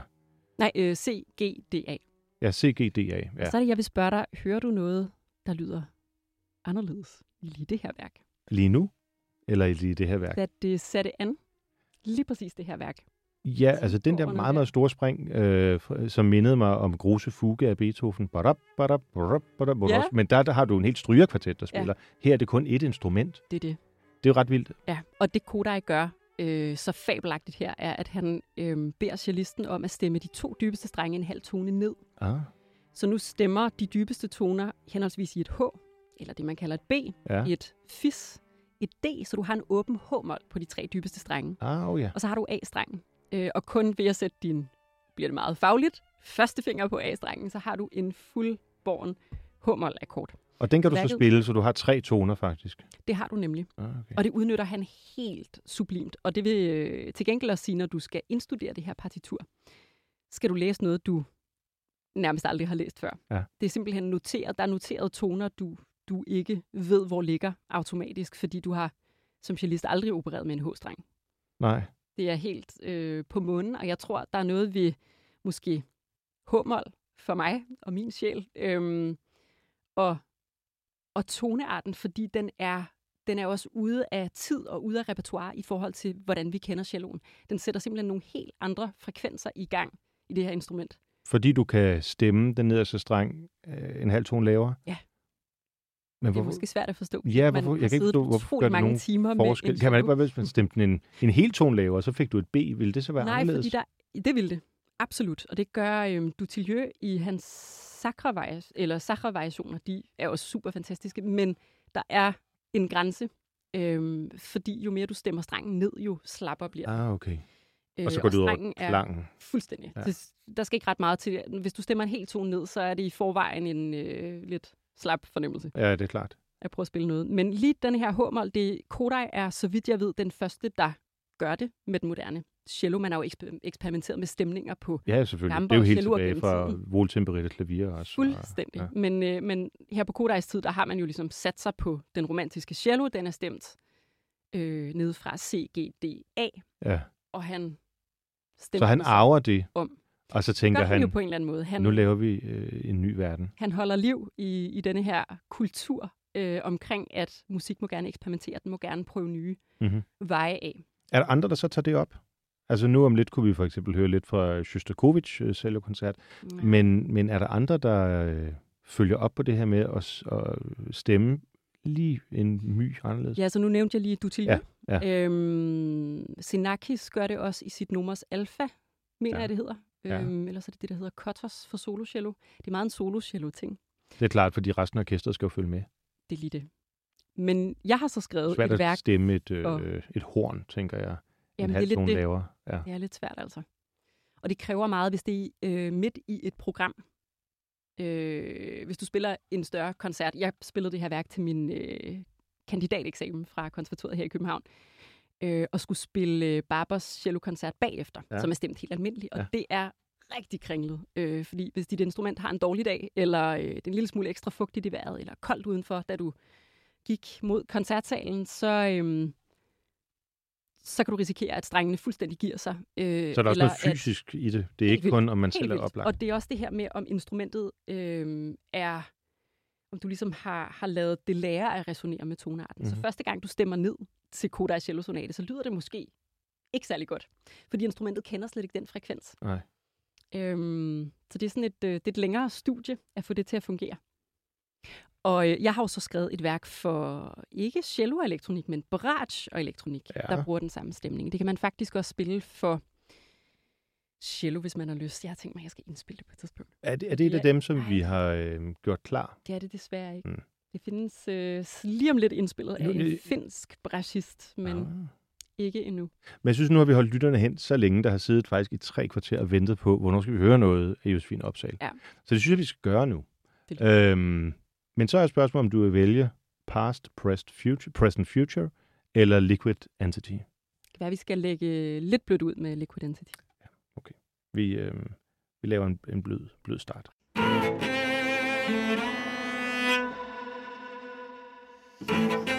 Nej, øh, C, G, D, A. Ja, C, G, D, A. Ja. Ja. Så er det, jeg vil spørge dig, hører du noget, der lyder anderledes lige det her værk? Lige nu? Eller lige det her værk? Da det satte an, lige præcis det her værk. Ja, altså den der meget, meget store spring, øh, som mindede mig om Grose Fuge af Beethoven. Badab, badab, badab, badab, badab. Ja. Men der, der har du en helt strygerkvartet, der spiller. Her er det kun ét instrument. Det er det. Det er jo ret vildt. Ja, og det Kodai gør øh, så fabelagtigt her, er, at han øh, beder cellisten om at stemme de to dybeste strenge en halv tone ned. Ah, Så nu stemmer de dybeste toner henholdsvis i et H, eller det man kalder et B, ja. et Fis, et D, så du har en åben H-mol på de tre dybeste strenge. Ah, oh ja. Og så har du A-strengen. Øh, og kun ved at sætte din, bliver det meget fagligt, første finger på A-strengen, så har du en fuldborn H-mol-akkord. Og den kan du så Værket- spille, så du har tre toner faktisk. Det har du nemlig. Ah, okay. Og det udnytter han helt sublimt. Og det vil øh, til gengæld også sige, når du skal indstudere det her partitur, skal du læse noget, du nærmest aldrig har læst før. Ja. Det er simpelthen noteret. Der er noteret toner, du, du ikke ved, hvor ligger automatisk, fordi du har som cellist aldrig opereret med en H-streng. Nej. Det er helt øh, på munden, og jeg tror, der er noget ved måske H-mol for mig og min sjæl, øhm, og, og tonearten, fordi den er, den er også ude af tid og ude af repertoire i forhold til, hvordan vi kender celloen. Den sætter simpelthen nogle helt andre frekvenser i gang i det her instrument. Fordi du kan stemme den nederste streng øh, en halv tone lavere? Ja. Men Det er hvorfor? måske svært at forstå. Ja, Man hvorfor? har Jeg kan ikke forstå, hvorfor gør det mange nogen timer med forskel. en Kan man ikke bare, hvis man stemte en, en hel tone lavere, så fik du et B, ville det så være Nej, anderledes? fordi der, det vil det. Absolut. Og det gør øhm, Dutilleux i hans sakra eller sakra-variationer. De er også super fantastiske, men der er en grænse, øhm, fordi jo mere du stemmer strengen ned, jo slapper bliver den. Ah, okay. Øh, Og så går det ud over strengen er klangen. fuldstændig. Ja. Det, der skal ikke ret meget til. Hvis du stemmer en helt tone ned, så er det i forvejen en øh, lidt slap fornemmelse Ja, det er klart. at prøve at spille noget. Men lige den her H-mol, det Kodai er, så vidt jeg ved, den første, der gør det med den moderne cello. Man har jo eksper- eksperimenteret med stemninger på Ja, selvfølgelig. Gamber det er jo og helt tilbage fra tiden. voltempererte klavier også. Fuldstændig. Ja. Ja. Men, øh, men her på Kodais tid, der har man jo ligesom sat sig på den romantiske cello. Den er stemt øh, ned fra C, G, D, A. Ja. Og han Så stemmer han den arver det, om. Og så tænker han, han, jo på en eller anden måde. Han, nu laver vi øh, en ny verden. han holder liv i, i denne her kultur øh, omkring, at musik må gerne eksperimentere. Den må gerne prøve nye Mm-hmm. veje af. Er der andre, der så tager det op? Altså nu om lidt kunne vi for eksempel høre lidt fra Shostakovich øh, cellokoncert, Ja. men, men er der andre, der øh, følger op på det her med at, at stemme lige en my anderledes? Ja, så nu nævnte jeg lige Dutilleux. Ja, Øhm, Sinakis gør det også i sit nummers alfa, mener Ja. ja. jeg, det hedder. Ja. Øhm, ellers er det det, der hedder Kotos for solocello. Det er meget en solocello-ting. Det er klart, fordi resten af orkestret skal jo følge med. Det er lige det. Men jeg har så skrevet Svært et at værk. stemme et, øh, og- et horn, tænker jeg. Jamen, en det er halv lidt tone det. lavere. Ja. Det er lidt svært, altså. Og det kræver meget, hvis det er øh, midt i et program. Øh, hvis du spiller en større koncert. Jeg spillede det her værk til min øh, kandidateksamen fra konservatoriet her i København. Øh, og skulle spille øh, Barbers cello-koncert bagefter, Ja. som er stemt helt almindeligt. Og Ja. det er rigtig kringlet. Øh, fordi hvis dit instrument har en dårlig dag, eller øh, det er en lille smule ekstra fugtigt i vejret, eller koldt udenfor, da du gik mod koncertsalen, så, øhm, så kan du risikere, at strengene fuldstændig giver sig. Øh, Så er der også eller noget at- fysisk i det. Det er ikke vildt. kun, om man selv er oplagt. Og det er også det her med, om instrumentet øh, er, om du ligesom har, har lavet det lære at resonere med tonearten. Mm-hmm. Mhm. Så første gang, du stemmer ned til Kodai Cello Sonate, så lyder det måske ikke særlig godt. Fordi instrumentet kender slet ikke den frekvens. Nej. Øhm, så det er sådan et, øh, det er et længere studie at få det til at fungere. Og øh, jeg har jo så skrevet et værk for ikke cello og elektronik, men barrage og elektronik, ja. der bruger den samme stemning. Det kan man faktisk også spille for cello, hvis man har lyst. Jeg har tænkt mig, at jeg skal indspille det på et tidspunkt. Er det, er det et af dem, som nej. vi har øh, gjort klar? Det er det desværre ikke. Mm. Det findes øh, lige om lidt indspillet af en nu- finsk brashist, men Ah. ikke endnu. Men jeg synes, nu har vi holdt lytterne hen så længe, der har siddet faktisk i tre kvarter og ventet på, hvornår skal vi høre noget af Josefine Opsal. Ja. Så det synes jeg, vi skal gøre nu. Øhm, men så er spørgsmålet, om du vil vælge past, present, future, present, future eller liquid entity. Det kan være, vi skal lægge lidt blødt ud med Liquid Entity. Vi, øh, vi laver en, en blød, blød start. Thank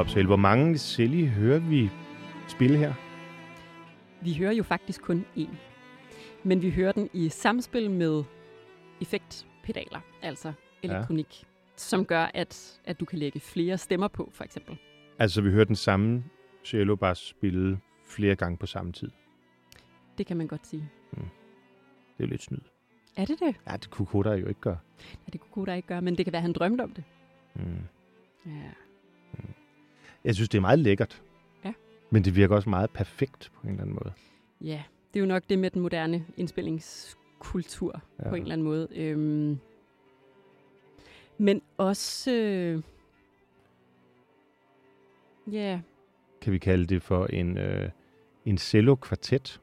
Opsal, hvor mange celli hører vi spille her? Vi hører jo faktisk kun én. Men vi hører den i samspil med effektpedaler, altså elektronik, ja. som gør, at, at du kan lægge flere stemmer på, for eksempel. Altså, vi hører den samme cello bare spille flere gange på samme tid. Det kan man godt sige. Mm. Det er lidt snyd. Er det det? Ja, det kunne Koda jo ikke gøre. Ja, det kunne Koda ikke gøre, men det kan være, at han drømte om det. Mm. Ja. Jeg synes, det er meget lækkert. Ja. Men det virker også meget perfekt på en eller anden måde. Ja, det er jo nok det med den moderne indspillingskultur ja. på en eller anden måde. Øhm, men også... Øh, ja. Yeah. Kan vi kalde det for en, øh, en cello-kvartet?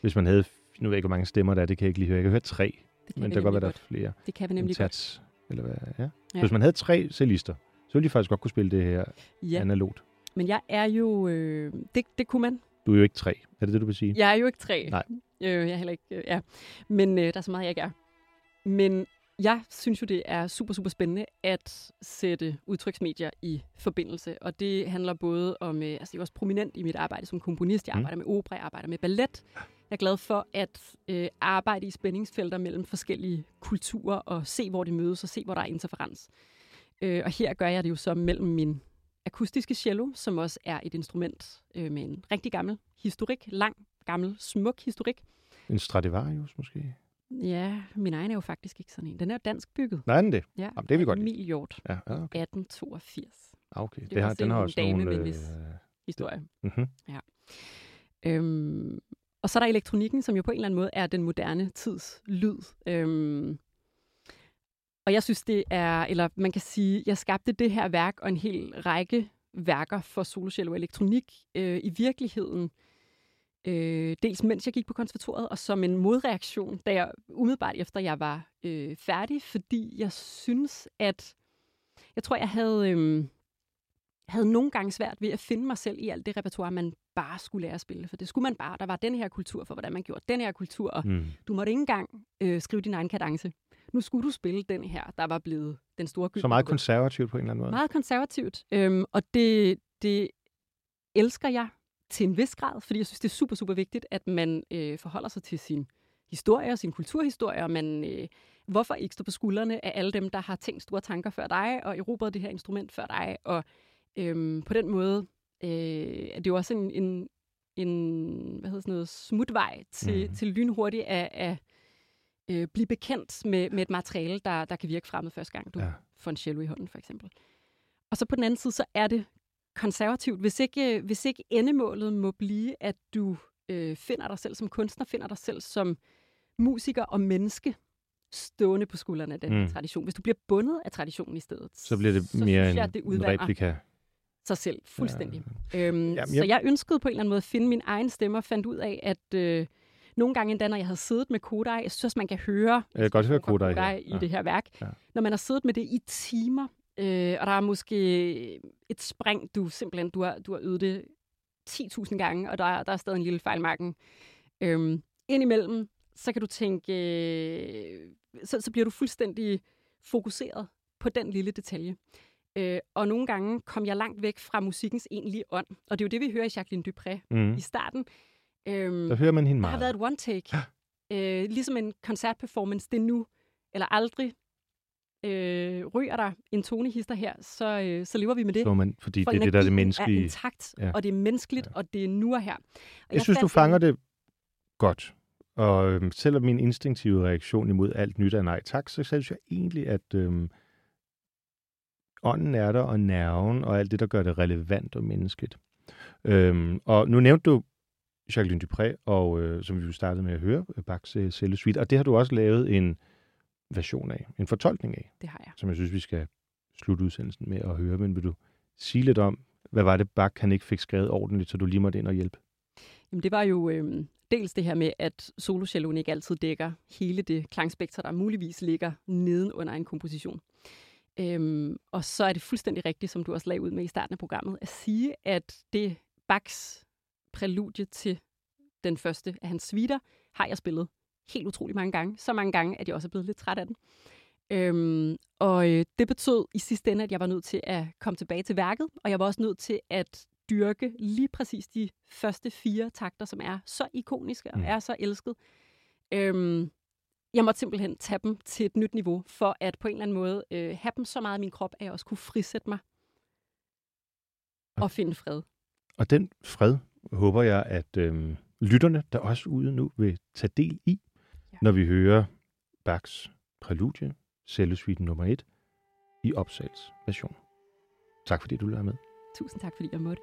Hvis man havde... Nu ved jeg ikke, hvor mange stemmer der er. Det kan jeg ikke lige høre. Jeg kan høre tre. Det kan men der kan godt være, der er flere. Det kan vi nemlig tats, godt. Eller hvad? Ja. Ja. Hvis man havde tre cellister, så ville de faktisk godt kunne spille det her Ja, analogt. men jeg er jo... Øh, det, det kunne man. Du er jo ikke tre. Er det det, du vil sige? Jeg er jo ikke tre. Nej. Øh, jeg er heller ikke... Øh, ja. Men øh, der er så meget, jeg ikke er. Men jeg synes jo, det er super, super spændende at sætte udtryksmedier i forbindelse. Og det handler både om... Øh, altså, jeg er også prominent i mit arbejde som komponist. Jeg Mm. arbejder med opera, jeg arbejder med ballet. Jeg er glad for at øh, arbejde i spændingsfelter mellem forskellige kulturer og se, hvor det mødes og se, hvor der er interferens. Øh, og her gør jeg det jo så mellem min akustiske cello, som også er et instrument øh, med en rigtig gammel historik, lang, gammel, smuk historik. En Stradivarius måske? Ja, min egen er jo faktisk ikke sådan en. Den er jo dansk bygget. Nej, den det? Ja, Jamen, det er vi godt lide. Emil Hjort, Ja, ja okay. 1882 Ah, okay. er Det har, den har også dame nogle... med en Øh, vis- historie. mhm. Øhm, og så er der elektronikken, som jo på en eller anden måde er den moderne tids lyd. Øhm, og jeg synes, det er, eller man kan sige, jeg skabte det her værk og en hel række værker for solocello og elektronik øh, i virkeligheden. Øh, dels mens jeg gik på konservatoriet, og som en modreaktion, da jeg umiddelbart efter jeg var øh, færdig, fordi jeg synes, at jeg tror, jeg havde, øh, havde nogle gange svært ved at finde mig selv i alt det repertoire, man bare skulle lære at spille. For det skulle man bare. Der var den her kultur for, hvordan man gjorde den her kultur, og Mm. du måtte ikke engang øh, skrive din egen kadence. Nu skulle du spille den her, der var blevet den store Så meget gyldne konservativt på en eller anden måde. meget konservativt. Øhm, og det, det elsker jeg til en vis grad, fordi jeg synes, det er super, super vigtigt, at man øh, forholder sig til sin historie og sin kulturhistorie, og man, øh, hvorfor ikke stå på skuldrene af alle dem, der har tænkt store tanker før dig, og erobret det her instrument før dig, og øhm, på den måde øh, er det jo også en, en, en hvad hedder sådan noget, smutvej til, mm. til lynhurtigt at, at øh, blive bekendt med, med et materiale, der, der kan virke fremmed første gang, du Ja. får en cello i hånden, for eksempel. Og så på den anden side, så er det konservativt. Hvis ikke, hvis ikke endemålet må blive, at du øh, finder dig selv som kunstner, finder dig selv som musiker og menneske, stående på skuldrene af den Mm. tradition. Hvis du bliver bundet af traditionen i stedet, Så bliver det så mere jeg, det en replika. sig selv fuldstændig. Ja. Øhm, Jamen, jeg- Så jeg ønskede på en eller anden måde at finde min egen stemme og fandt ud af, at øh, nogle gange endda, når jeg havde siddet med Kodai, jeg synes man kan høre, Jeg kan godt høre Kodai her. i Ja. det her værk. Ja. Når man har siddet med det i timer, øh, og der er måske et spring, du simpelthen, du har, du har øvet det 10.000 gange, og der er, der er stadig en lille fejlmarken. Øhm, indimellem, så kan du tænke, øh, så, så bliver du fuldstændig fokuseret på den lille detalje. Øh, og nogle gange kom jeg langt væk fra musikkens egentlige ånd. Og det er jo det, vi hører i Jacqueline Dupré Mm. i starten. Øhm, Der hører man hende der har meget. været et one take. Øh, ligesom en koncertperformance, det er nu eller aldrig. Øh, ryger der en tonehister her, så, øh, så lever vi med det. Så man, fordi For det er det, der er det menneskelige. er intakt, Ja. og det er menneskeligt, Ja. og det er nu og her. Og Jeg synes, du fanger det godt. Og øhm, selvom min instinktive reaktion imod alt nyt er nej tak, så synes jeg egentlig, at øhm, ånden er der, og nerven, og alt det, der gør det relevant og menneskeligt. Øhm, og nu nævnte du Jacqueline Dupré, og, øh, som vi jo startede med at høre, øh, Bachs øh, Celle Suite, og det har du også lavet en version af, en fortolkning af, Det har jeg. som jeg synes, vi skal slutte udsendelsen med at høre. Men vil du sige lidt om, hvad var det, Bach han ikke fik skrevet ordentligt, så du lige måtte ind og hjælpe? Jamen, det var jo øh, dels det her med, at solocelloen ikke altid dækker hele det klangspektrum, der muligvis ligger neden under en komposition. Øhm, og så er det fuldstændig rigtigt, som du også lagde ud med i starten af programmet, at sige, at det Bachs præludie til den første af hans suiter, har jeg spillet helt utrolig mange gange. Så mange gange, at jeg også er blevet lidt træt af den. Øhm, og øh, det betød i sidste ende, at jeg var nødt til at komme tilbage til værket, og jeg var også nødt til at dyrke lige præcis de første fire takter, som er så ikoniske og Mm. er så elsket. Øhm, jeg måtte simpelthen tage dem til et nyt niveau, for at på en eller anden måde øh, have dem så meget i min krop, at jeg også kunne frisætte mig og finde fred. Og den fred håber jeg, at øhm, lytterne, der også ude nu, vil tage del i, Ja. når vi hører Bachs præludie, cellosuiten nummer 1, i Opsals version. Tak fordi du lader med. Tusind tak, fordi jeg måtte.